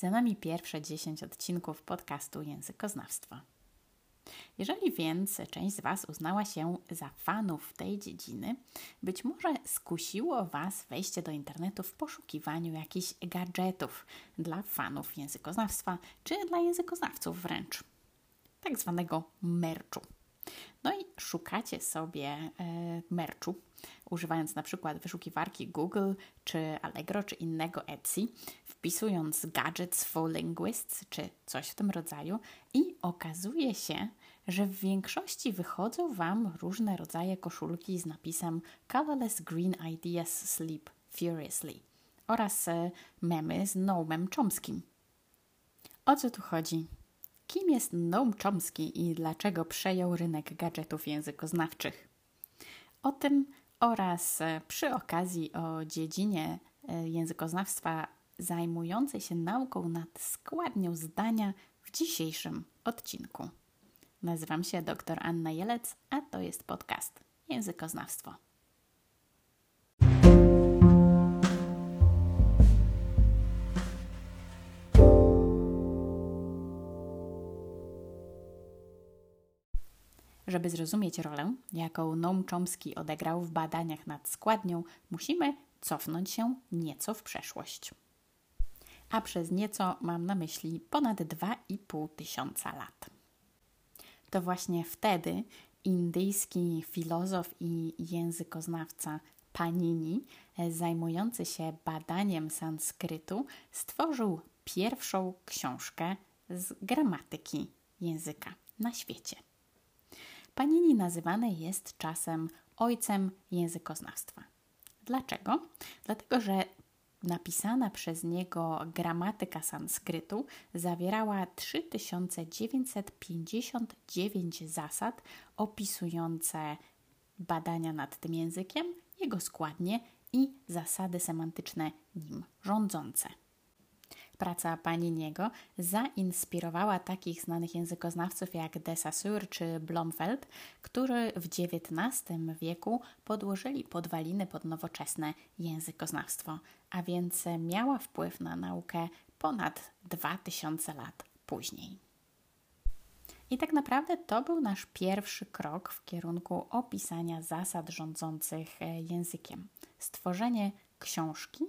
Za nami pierwsze 10 odcinków podcastu Językoznawstwo. Jeżeli więc część z Was uznała się za fanów tej dziedziny, być może skusiło Was wejście do internetu w poszukiwaniu jakichś gadżetów dla fanów językoznawstwa, czy dla językoznawców wręcz, tak zwanego merchu. No i szukacie sobie e, merchu, używając na przykład wyszukiwarki Google, czy Allegro, czy innego Etsy, wpisując gadgets for linguists, czy coś w tym rodzaju i okazuje się, że w większości wychodzą Wam różne rodzaje koszulki z napisem Colorless Green Ideas Sleep Furiously oraz e, memy z Noamem Chomskim. O co tu chodzi? Kim jest Noam Chomsky i dlaczego przejął rynek gadżetów językoznawczych? O tym oraz e, przy okazji o dziedzinie e, językoznawstwa zajmującej się nauką nad składnią zdania w dzisiejszym odcinku. Nazywam się dr Anna Jelec, a to jest podcast Językoznawstwo. Żeby zrozumieć rolę, jaką Noam Chomsky odegrał w badaniach nad składnią, musimy cofnąć się nieco w przeszłość. A przez nieco mam na myśli ponad 2,5 tysiąca lat. To właśnie wtedy indyjski filozof i językoznawca Panini, zajmujący się badaniem sanskrytu, stworzył pierwszą książkę z gramatyki języka na świecie. Panini nazywany jest czasem ojcem językoznawstwa. Dlaczego? Dlatego, że napisana przez niego gramatyka sanskrytu zawierała 3959 zasad opisujące badania nad tym językiem, jego składnie i zasady semantyczne nim rządzące. Praca Paniniego zainspirowała takich znanych językoznawców jak de Saussure czy Blomfeld, którzy w XIX wieku podłożyli podwaliny pod nowoczesne językoznawstwo, a więc miała wpływ na naukę ponad 2000 lat później. I tak naprawdę to był nasz pierwszy krok w kierunku opisania zasad rządzących e, językiem. Stworzenie książki,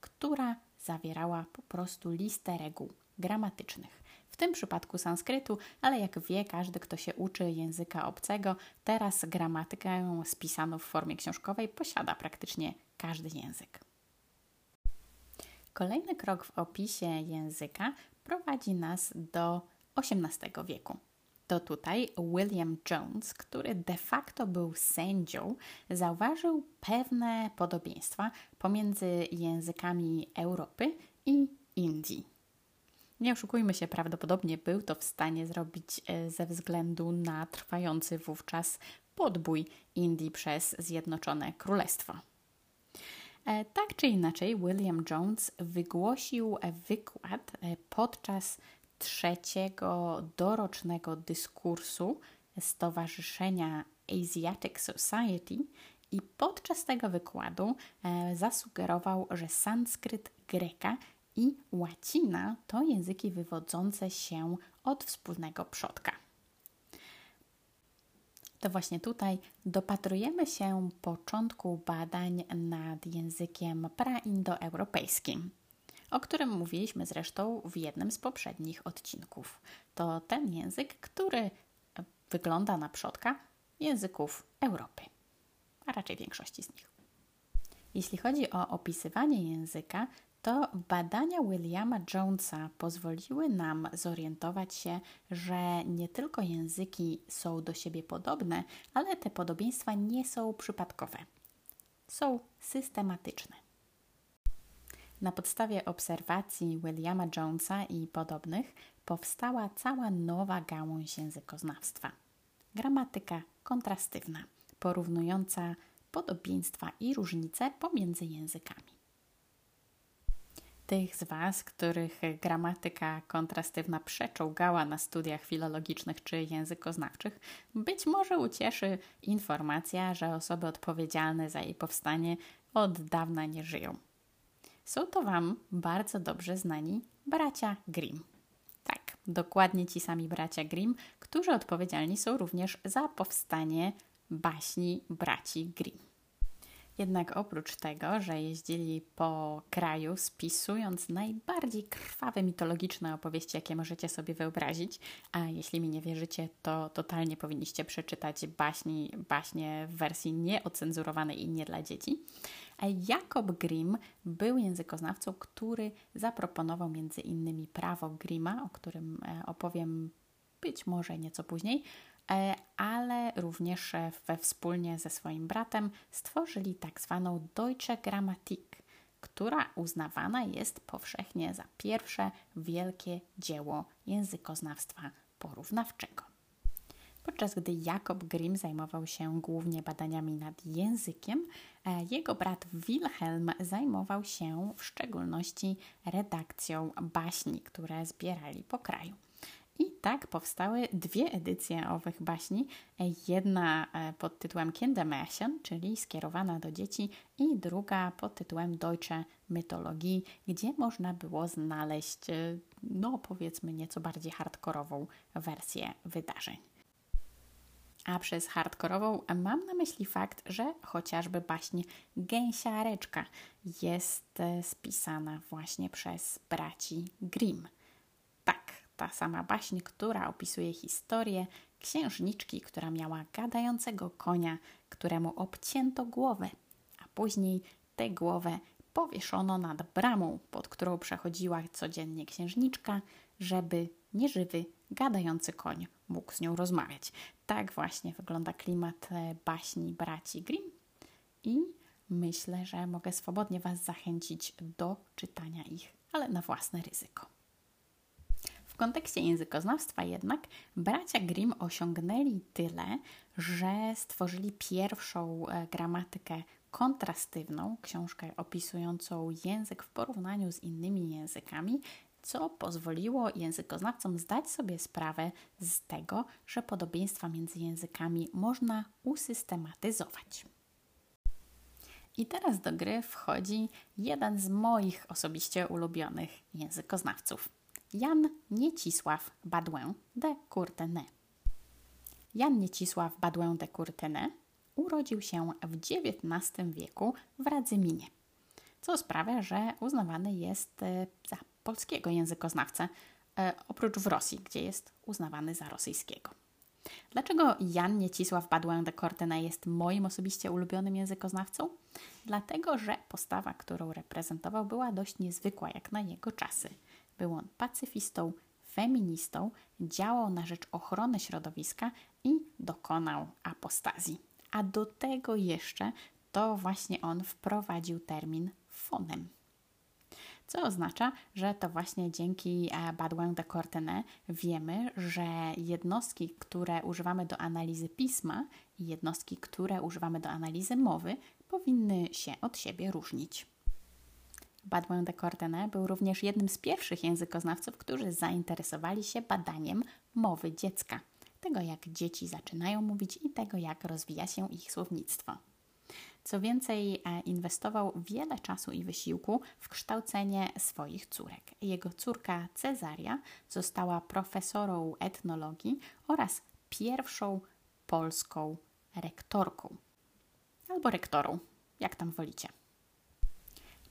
która zawierała po prostu listę reguł gramatycznych. W tym przypadku sanskrytu, ale jak wie każdy, kto się uczy języka obcego, teraz gramatykę spisaną w formie książkowej posiada praktycznie każdy język. Kolejny krok w opisie języka prowadzi nas do XVIII wieku. To tutaj William Jones, który de facto był sędzią, zauważył pewne podobieństwa pomiędzy językami Europy i Indii. Nie oszukujmy się, prawdopodobnie był to w stanie zrobić e, ze względu na trwający wówczas podbój Indii przez Zjednoczone Królestwo. E, tak czy inaczej, William Jones wygłosił wykład e, podczas trzeciego dorocznego dyskursu Stowarzyszenia Asiatic Society i podczas tego wykładu e, zasugerował, że sanskryt greka i łacina to języki wywodzące się od wspólnego przodka. To właśnie tutaj dopatrujemy się początku badań nad językiem praindoeuropejskim o którym mówiliśmy zresztą w jednym z poprzednich odcinków. To ten język, który wygląda na przodka języków Europy, a raczej większości z nich. Jeśli chodzi o opisywanie języka, to badania Williama Jonesa pozwoliły nam zorientować się, że nie tylko języki są do siebie podobne, ale te podobieństwa nie są przypadkowe. Są systematyczne. Na podstawie obserwacji Williama Jonesa i podobnych powstała cała nowa gałąź językoznawstwa. Gramatyka kontrastywna, porównująca podobieństwa i różnice pomiędzy językami. Tych z Was, których gramatyka kontrastywna przeczołgała na studiach filologicznych czy językoznawczych, być może ucieszy informacja, że osoby odpowiedzialne za jej powstanie od dawna nie żyją. Są to Wam bardzo dobrze znani bracia Grimm. Tak, dokładnie ci sami bracia Grimm, którzy odpowiedzialni są również za powstanie baśni braci Grimm. Jednak oprócz tego, że jeździli po kraju spisując najbardziej krwawe mitologiczne opowieści, jakie możecie sobie wyobrazić, a jeśli mi nie wierzycie, to totalnie powinniście przeczytać baśni, baśnie w wersji nieocenzurowanej i nie dla dzieci. Jakob Grimm był językoznawcą, który zaproponował między innymi prawo Grima, o którym e, opowiem być może nieco później, ale również e, we wspólnie ze swoim bratem stworzyli tak zwaną Deutsche Grammatik, która uznawana jest powszechnie za pierwsze wielkie dzieło językoznawstwa porównawczego. Podczas gdy Jakob Grimm zajmował się głównie badaniami nad językiem, e, jego brat Wilhelm zajmował się w szczególności redakcją baśni, które zbierali po kraju. I tak powstały dwie edycje owych baśni. Jedna e, pod tytułem Kindermärchen, czyli skierowana do dzieci, i druga pod tytułem Deutsche Mythologie, gdzie można było znaleźć, e, no powiedzmy, nieco bardziej hardkorową wersję wydarzeń. A przez hardkorową mam na myśli fakt, że chociażby baśń Gęsiareczka jest e, spisana właśnie przez braci Grimm ta sama baśń, która opisuje historię księżniczki, która miała gadającego konia, któremu obcięto głowę, a później tę głowę powieszono nad bramą, pod którą przechodziła codziennie księżniczka, żeby nieżywy, gadający koń mógł z nią rozmawiać. Tak właśnie wygląda klimat e, baśni braci Grimm i myślę, że mogę swobodnie Was zachęcić do czytania ich, ale na własne ryzyko kontekście językoznawstwa jednak bracia Grimm osiągnęli tyle, że stworzyli pierwszą e, gramatykę kontrastywną, książkę opisującą język w porównaniu z innymi językami, co pozwoliło językoznawcom zdać sobie sprawę z tego, że podobieństwa między językami można usystematyzować. I teraz do gry wchodzi jeden z moich osobiście ulubionych językoznawców Jan Niecisław Baudouin de Courtenay. Jan Niecisław Baudouin de Courtenay urodził się w XIX wieku w Radzyminie, co sprawia, że uznawany jest e, za polskiego językoznawcę, e, oprócz w Rosji, gdzie jest uznawany za rosyjskiego. Dlaczego Jan Niecisław Baudouin de Courtenay jest moim osobiście ulubionym językoznawcą? Dlatego, że postawa, którą reprezentował, była dość niezwykła jak na jego czasy – był on pacyfistą, feministą, działał na rzecz ochrony środowiska i dokonał apostazji. A do tego jeszcze to właśnie on wprowadził termin fonem. Co oznacza, że to właśnie dzięki e, Baudouin de Courtenay wiemy, że jednostki, które używamy do analizy pisma i jednostki, które używamy do analizy mowy, powinny się od siebie różnić. Baudouin de Courtenay był również jednym z pierwszych językoznawców, którzy zainteresowali się badaniem mowy dziecka, tego jak dzieci zaczynają mówić i tego jak rozwija się ich słownictwo. Co więcej, e, inwestował wiele czasu i wysiłku w kształcenie swoich córek. Jego córka Cezaria została profesorą etnologii oraz pierwszą polską rektorką albo rektorą, jak tam wolicie.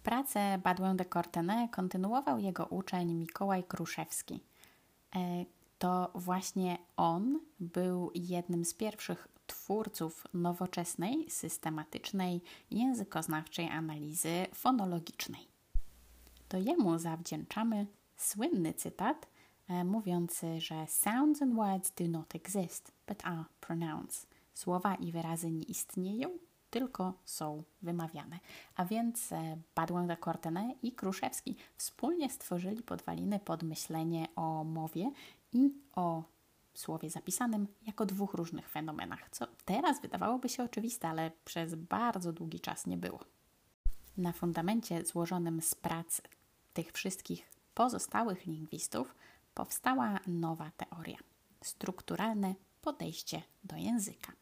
Pracę Baudouin de Courtenay kontynuował jego uczeń Mikołaj Kruszewski. E, to właśnie on był jednym z pierwszych twórców nowoczesnej, systematycznej, językoznawczej analizy fonologicznej. To jemu zawdzięczamy słynny cytat e, mówiący, że sounds and words do not exist, but are pronounced. Słowa i wyrazy nie istnieją, tylko są wymawiane. A więc e, Badłę de Courtenay i Kruszewski wspólnie stworzyli podwaliny pod myślenie o mowie i o słowie zapisanym jako dwóch różnych fenomenach, co teraz wydawałoby się oczywiste, ale przez bardzo długi czas nie było. Na fundamencie złożonym z prac tych wszystkich pozostałych lingwistów powstała nowa teoria strukturalne podejście do języka.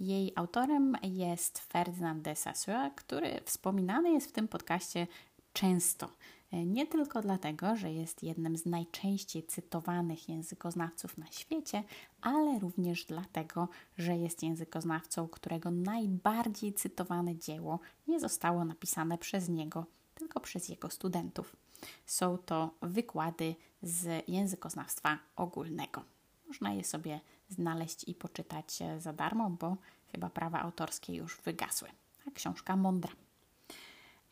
Jej autorem jest Ferdinand de Saussure, który wspominany jest w tym podcaście często. E, nie tylko dlatego, że jest jednym z najczęściej cytowanych językoznawców na świecie, ale również dlatego, że jest językoznawcą, którego najbardziej cytowane dzieło nie zostało napisane przez niego, tylko przez jego studentów. Są to wykłady z językoznawstwa ogólnego. Można je sobie znaleźć i poczytać e, za darmo, bo chyba prawa autorskie już wygasły. A książka mądra.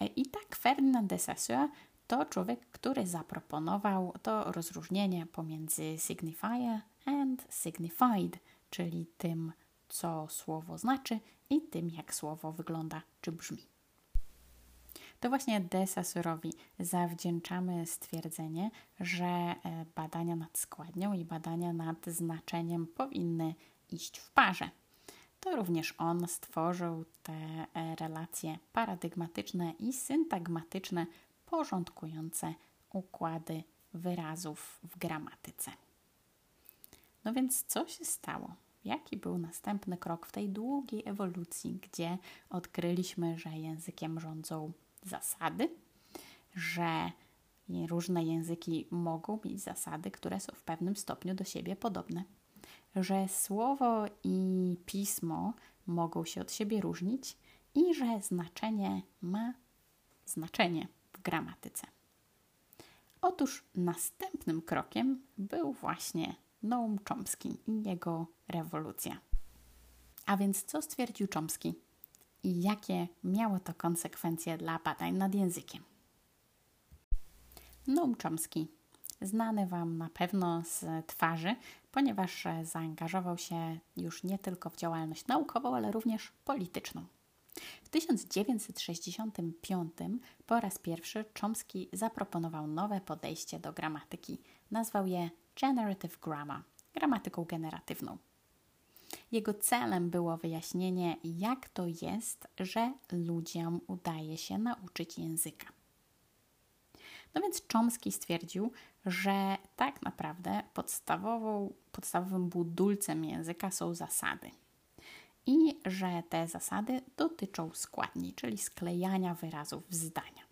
E, I tak Ferdinand de Saussure to człowiek, który zaproponował to rozróżnienie pomiędzy signifier and signified, czyli tym, co słowo znaczy i tym, jak słowo wygląda czy brzmi. To właśnie de Saussure'owi zawdzięczamy stwierdzenie, że e, badania nad składnią i badania nad znaczeniem powinny iść w parze. To również on stworzył te e, relacje paradygmatyczne i syntagmatyczne porządkujące układy wyrazów w gramatyce. No więc co się stało? Jaki był następny krok w tej długiej ewolucji, gdzie odkryliśmy, że językiem rządzą zasady, że różne języki mogą mieć zasady, które są w pewnym stopniu do siebie podobne, że słowo i pismo mogą się od siebie różnić i że znaczenie ma znaczenie w gramatyce. Otóż następnym krokiem był właśnie Noam Chomsky i jego rewolucja. A więc co stwierdził Chomsky i jakie miało to konsekwencje dla badań nad językiem? Noam Chomsky, znany Wam na pewno z twarzy, ponieważ zaangażował się już nie tylko w działalność naukową, ale również polityczną. W 1965 po raz pierwszy Chomsky zaproponował nowe podejście do gramatyki. Nazwał je Generative Grammar, gramatyką generatywną. Jego celem było wyjaśnienie, jak to jest, że ludziom udaje się nauczyć języka. No więc Chomsky stwierdził, że tak naprawdę podstawowym budulcem języka są zasady – i że te zasady dotyczą składni, czyli sklejania wyrazów w zdania.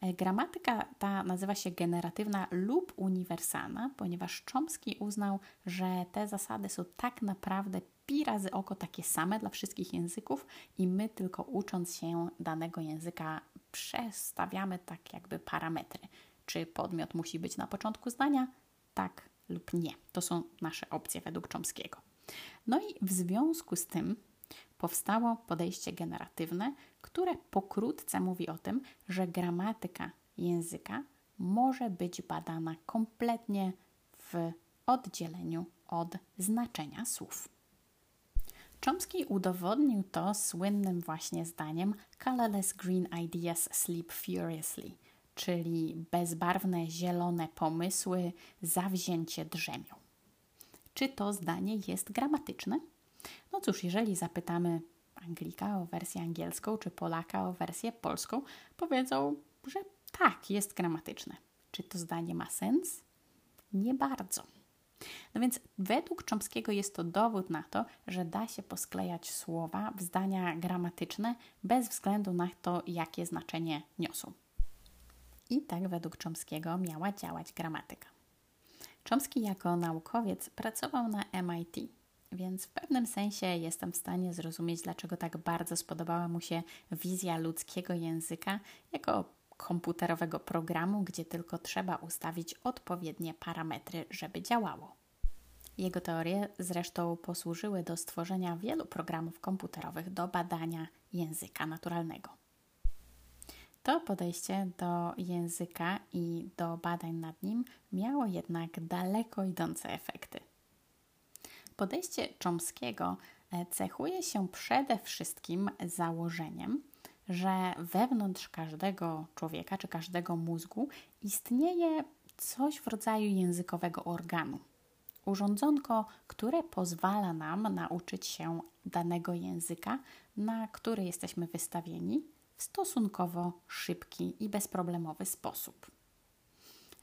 E, gramatyka ta nazywa się generatywna lub uniwersalna, ponieważ Chomsky uznał, że te zasady są tak naprawdę pi razy oko takie same dla wszystkich języków i my tylko ucząc się danego języka przestawiamy tak jakby parametry. Czy podmiot musi być na początku zdania? Tak lub nie. To są nasze opcje według Chomskiego. No i w związku z tym powstało podejście generatywne, które pokrótce mówi o tym, że gramatyka języka może być badana kompletnie w oddzieleniu od znaczenia słów. Chomsky udowodnił to słynnym właśnie zdaniem Colorless green ideas sleep furiously, czyli bezbarwne zielone pomysły zawzięcie drzemią. Czy to zdanie jest gramatyczne? No cóż, jeżeli zapytamy Anglika o wersję angielską, czy Polaka o wersję polską, powiedzą, że tak, jest gramatyczne. Czy to zdanie ma sens? Nie bardzo. No więc według Chomskiego jest to dowód na to, że da się posklejać słowa w zdania gramatyczne bez względu na to, jakie znaczenie niosą. I tak według Chomskiego miała działać gramatyka. Chomsky jako naukowiec pracował na MIT, więc w pewnym sensie jestem w stanie zrozumieć, dlaczego tak bardzo spodobała mu się wizja ludzkiego języka jako komputerowego programu, gdzie tylko trzeba ustawić odpowiednie parametry, żeby działało. Jego teorie zresztą posłużyły do stworzenia wielu programów komputerowych do badania języka naturalnego. To podejście do języka i do badań nad nim miało jednak daleko idące efekty. Podejście Chomskiego e, cechuje się przede wszystkim założeniem, że wewnątrz każdego człowieka czy każdego mózgu istnieje coś w rodzaju językowego organu. Urządzonko, które pozwala nam nauczyć się danego języka, na który jesteśmy wystawieni, w stosunkowo szybki i bezproblemowy sposób.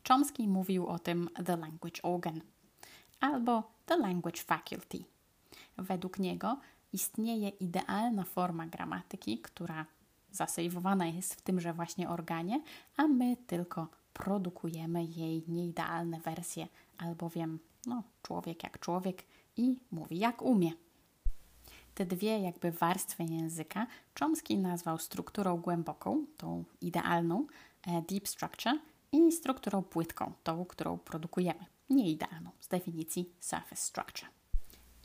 Chomsky mówił o tym The Language Organ albo The Language Faculty. Według niego istnieje idealna forma gramatyki, która zasejwowana jest w tymże właśnie organie, a my tylko produkujemy jej nieidealne wersje, albowiem no, człowiek jak człowiek i mówi jak umie. Te dwie jakby warstwy języka Chomsky nazwał strukturą głęboką, tą idealną, e, deep structure, i strukturą płytką, tą, którą produkujemy, nieidealną, z definicji surface structure.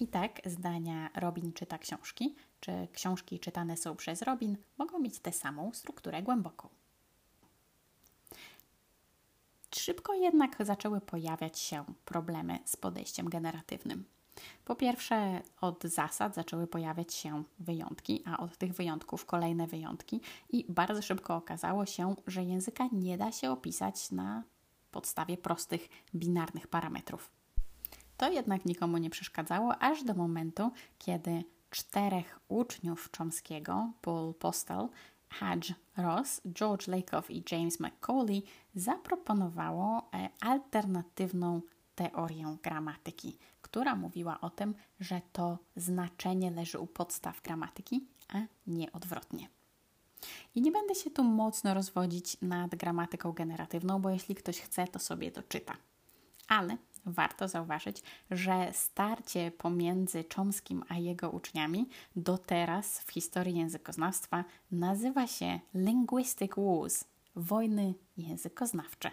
I tak zdania Robin czyta książki, czy książki czytane są przez Robin, mogą mieć tę samą strukturę głęboką. Szybko jednak zaczęły pojawiać się problemy z podejściem generatywnym. Po pierwsze, od zasad zaczęły pojawiać się wyjątki, a od tych wyjątków kolejne wyjątki, i bardzo szybko okazało się, że języka nie da się opisać na podstawie prostych, binarnych parametrów. To jednak nikomu nie przeszkadzało, aż do momentu, kiedy czterech uczniów Chomskiego, Paul Postel, Hodge Ross, George Lakoff i James McCauley, zaproponowało e, alternatywną teorię gramatyki, która mówiła o tym, że to znaczenie leży u podstaw gramatyki, a nie odwrotnie. I nie będę się tu mocno rozwodzić nad gramatyką generatywną, bo jeśli ktoś chce, to sobie doczyta. Ale warto zauważyć, że starcie pomiędzy Chomskim a jego uczniami do teraz w historii językoznawstwa nazywa się Linguistic Wars wojny językoznawcze.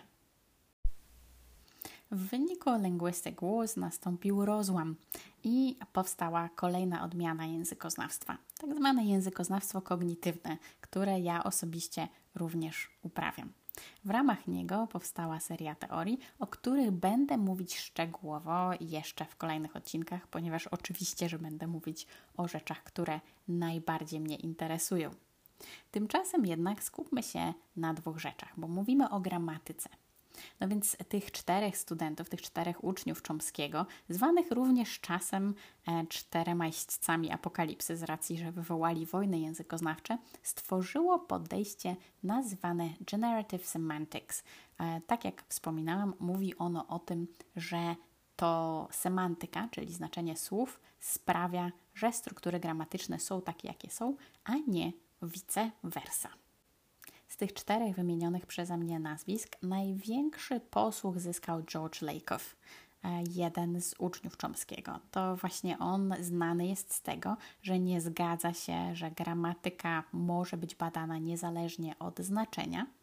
W wyniku Linguistic Wars nastąpił rozłam i powstała kolejna odmiana językoznawstwa, tak zwane językoznawstwo kognitywne, które ja osobiście również uprawiam. W ramach niego powstała seria teorii, o których będę mówić szczegółowo jeszcze w kolejnych odcinkach, ponieważ oczywiście, że będę mówić o rzeczach, które najbardziej mnie interesują. Tymczasem jednak skupmy się na dwóch rzeczach, bo mówimy o gramatyce – no więc tych czterech studentów, tych czterech uczniów Chomskiego, zwanych również czasem e, czterema jeźdźcami apokalipsy z racji, że wywołali wojny językoznawcze, stworzyło podejście nazwane Generative Semantics. E, tak jak wspominałam, mówi ono o tym, że to semantyka, czyli znaczenie słów, sprawia, że struktury gramatyczne są takie, jakie są, a nie vice versa. Z tych czterech wymienionych przeze mnie nazwisk największy posłuch zyskał George Lakoff, e, jeden z uczniów Chomskiego. To właśnie on znany jest z tego, że nie zgadza się, że gramatyka może być badana niezależnie od znaczenia –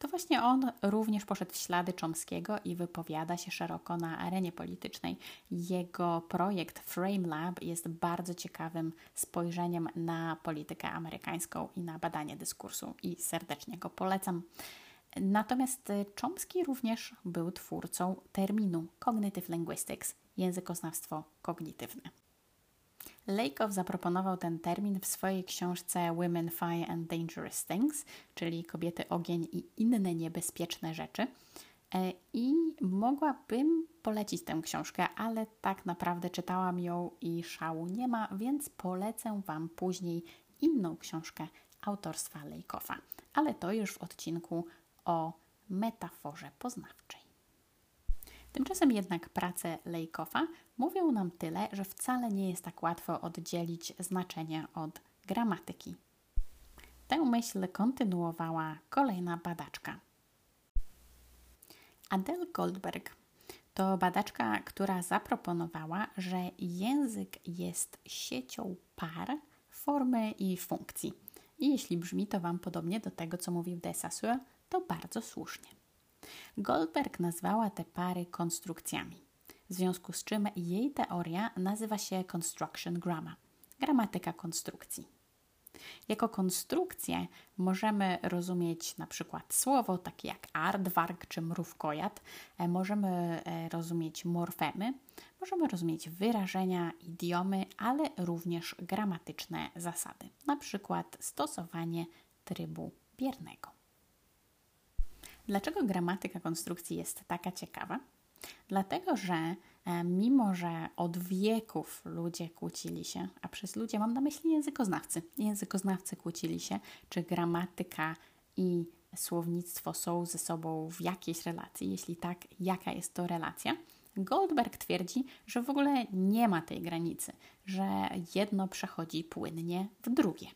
to właśnie on również poszedł w ślady Chomskiego i wypowiada się szeroko na arenie politycznej. Jego projekt Frame Lab jest bardzo ciekawym spojrzeniem na politykę amerykańską i na badanie dyskursu i serdecznie go polecam. Natomiast Chomsky również był twórcą terminu Cognitive Linguistics, językoznawstwo kognitywne. Lakoff zaproponował ten termin w swojej książce Women, Fire and Dangerous Things, czyli Kobiety, ogień i inne niebezpieczne rzeczy. E, I mogłabym polecić tę książkę, ale tak naprawdę czytałam ją i szału nie ma, więc polecę Wam później inną książkę autorstwa Lejkofa. Ale to już w odcinku o metaforze poznawczej. Tymczasem jednak prace Lejkofa mówią nam tyle, że wcale nie jest tak łatwo oddzielić znaczenie od gramatyki. Tę myśl kontynuowała kolejna badaczka. Adele Goldberg to badaczka, która zaproponowała, że język jest siecią par, formy i funkcji. I jeśli brzmi to Wam podobnie do tego, co mówił Dessaussure, to bardzo słusznie. Goldberg nazwała te pary konstrukcjami, w związku z czym jej teoria nazywa się Construction Grammar gramatyka konstrukcji. Jako konstrukcję możemy rozumieć na przykład słowo takie jak aardvark czy mrówkojad, e, możemy e, rozumieć morfemy, możemy rozumieć wyrażenia, idiomy, ale również gramatyczne zasady, na przykład stosowanie trybu biernego. Dlaczego gramatyka konstrukcji jest taka ciekawa? Dlatego, że e, mimo, że od wieków ludzie kłócili się, a przez ludzie mam na myśli językoznawcy, językoznawcy kłócili się, czy gramatyka i słownictwo są ze sobą w jakiejś relacji, jeśli tak, jaka jest to relacja. Goldberg twierdzi, że w ogóle nie ma tej granicy, że jedno przechodzi płynnie w drugie.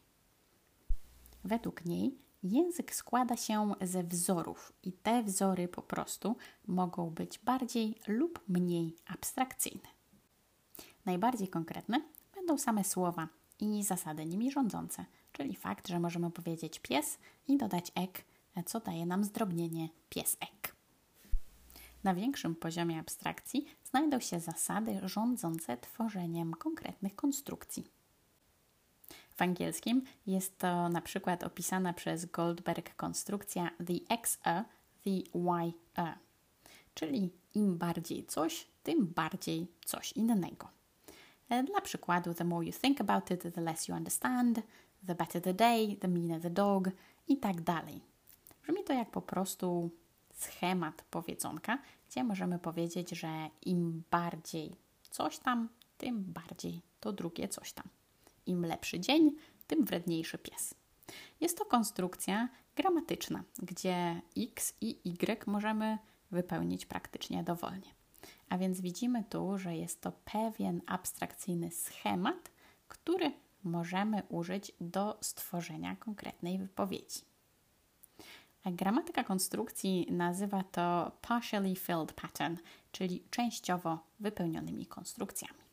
Według niej język składa się ze wzorów i te wzory po prostu mogą być bardziej lub mniej abstrakcyjne. Najbardziej konkretne będą same słowa i zasady nimi rządzące, czyli fakt, że możemy powiedzieć pies i dodać ek, co daje nam zdrobnienie piesek. Na większym poziomie abstrakcji znajdą się zasady rządzące tworzeniem konkretnych konstrukcji. W angielskim jest to na przykład opisana przez Goldberg konstrukcja the XE, the YE, czyli im bardziej coś, tym bardziej coś innego. E, dla przykładu, the more you think about it, the less you understand, the better the day, the meaner the dog i tak dalej. Brzmi to jak po prostu schemat powiedzonka, gdzie możemy powiedzieć, że im bardziej coś tam, tym bardziej to drugie coś tam. Im lepszy dzień, tym wredniejszy pies. Jest to konstrukcja gramatyczna, gdzie x i y możemy wypełnić praktycznie dowolnie. A więc widzimy tu, że jest to pewien abstrakcyjny schemat, który możemy użyć do stworzenia konkretnej wypowiedzi. Gramatyka konstrukcji nazywa to partially filled pattern, czyli częściowo wypełnionymi konstrukcjami.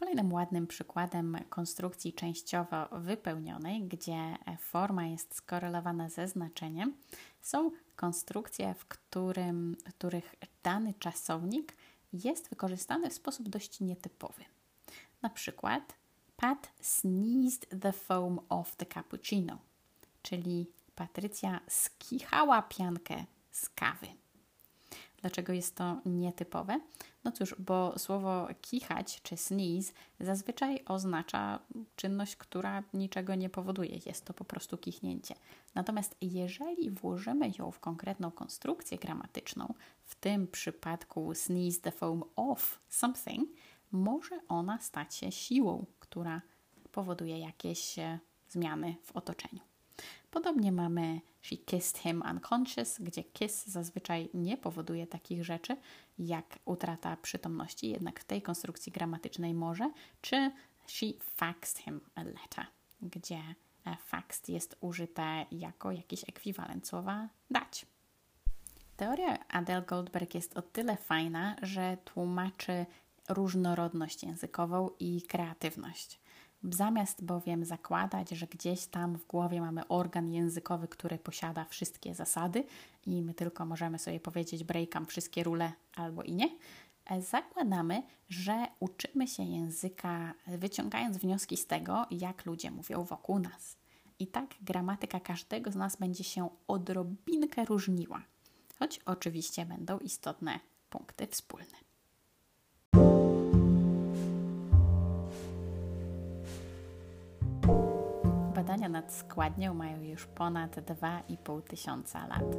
Kolejnym ładnym przykładem konstrukcji częściowo wypełnionej, gdzie forma jest skorelowana ze znaczeniem, są konstrukcje, w którym, których dany czasownik jest wykorzystany w sposób dość nietypowy. Na przykład Pat sneezed the foam off the cappuccino, czyli Patrycja skichała piankę z kawy. Dlaczego jest to nietypowe? No cóż, bo słowo kichać czy sneeze zazwyczaj oznacza czynność, która niczego nie powoduje. Jest to po prostu kichnięcie. Natomiast jeżeli włożymy ją w konkretną konstrukcję gramatyczną, w tym przypadku sneeze the foam off something, może ona stać się siłą, która powoduje jakieś e, zmiany w otoczeniu. Podobnie mamy She kissed him unconscious, gdzie kiss zazwyczaj nie powoduje takich rzeczy jak utrata przytomności, jednak w tej konstrukcji gramatycznej może, czy She faxed him a letter, gdzie e, faxed jest użyte jako jakiś ekwiwalent słowa dać. Teoria Adele Goldberg jest o tyle fajna, że tłumaczy różnorodność językową i kreatywność. Zamiast bowiem zakładać, że gdzieś tam w głowie mamy organ językowy, który posiada wszystkie zasady i my tylko możemy sobie powiedzieć breakam wszystkie rule albo i nie, e, zakładamy, że uczymy się języka wyciągając wnioski z tego, jak ludzie mówią wokół nas. I tak gramatyka każdego z nas będzie się odrobinkę różniła, choć oczywiście będą istotne punkty wspólne. Badania nad składnią mają już ponad 2,5 tysiąca lat.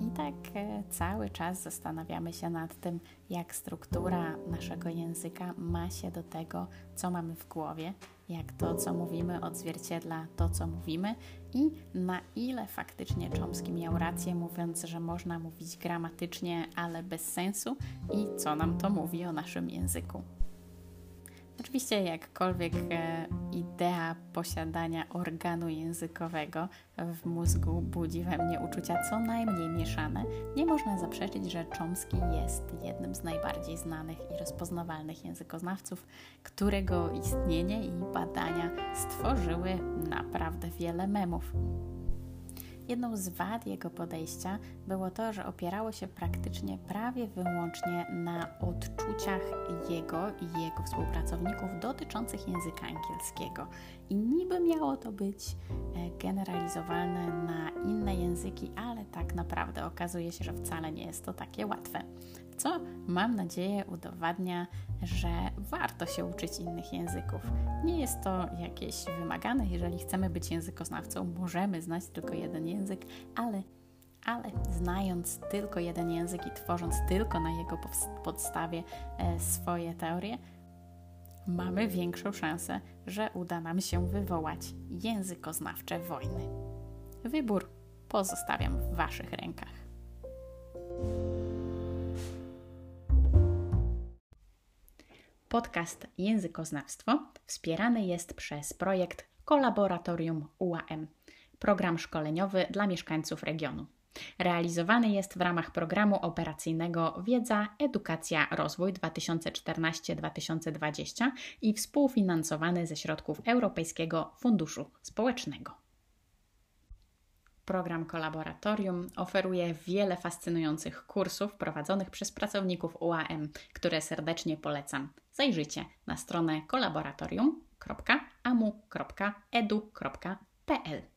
I tak e, cały czas zastanawiamy się nad tym, jak struktura naszego języka ma się do tego, co mamy w głowie, jak to, co mówimy, odzwierciedla to, co mówimy i na ile faktycznie Chomsky miał rację, mówiąc, że można mówić gramatycznie, ale bez sensu i co nam to mówi o naszym języku. Oczywiście, jakkolwiek e, idea posiadania organu językowego w mózgu budzi we mnie uczucia co najmniej mieszane, nie można zaprzeczyć, że Chomsky jest jednym z najbardziej znanych i rozpoznawalnych językoznawców, którego istnienie i badania stworzyły naprawdę wiele memów. Jedną z wad jego podejścia było to, że opierało się praktycznie prawie wyłącznie na odczuciach jego i jego współpracowników dotyczących języka angielskiego. I niby miało to być e, generalizowane na inne języki, ale tak naprawdę okazuje się, że wcale nie jest to takie łatwe co mam nadzieję udowadnia, że warto się uczyć innych języków. Nie jest to jakieś wymagane, jeżeli chcemy być językoznawcą, możemy znać tylko jeden język, ale ale znając tylko jeden język i tworząc tylko na jego podstawie e, swoje teorie, mamy większą szansę, że uda nam się wywołać językoznawcze wojny. Wybór pozostawiam w Waszych rękach. Podcast Językoznawstwo wspierany jest przez projekt Kolaboratorium UAM, program szkoleniowy dla mieszkańców regionu. Realizowany jest w ramach programu operacyjnego Wiedza, Edukacja, Rozwój 2014-2020 i współfinansowany ze środków Europejskiego Funduszu Społecznego. Program Kolaboratorium oferuje wiele fascynujących kursów prowadzonych przez pracowników UAM, które serdecznie polecam. Zajrzyjcie na stronę kolaboratorium.amu.edu.pl.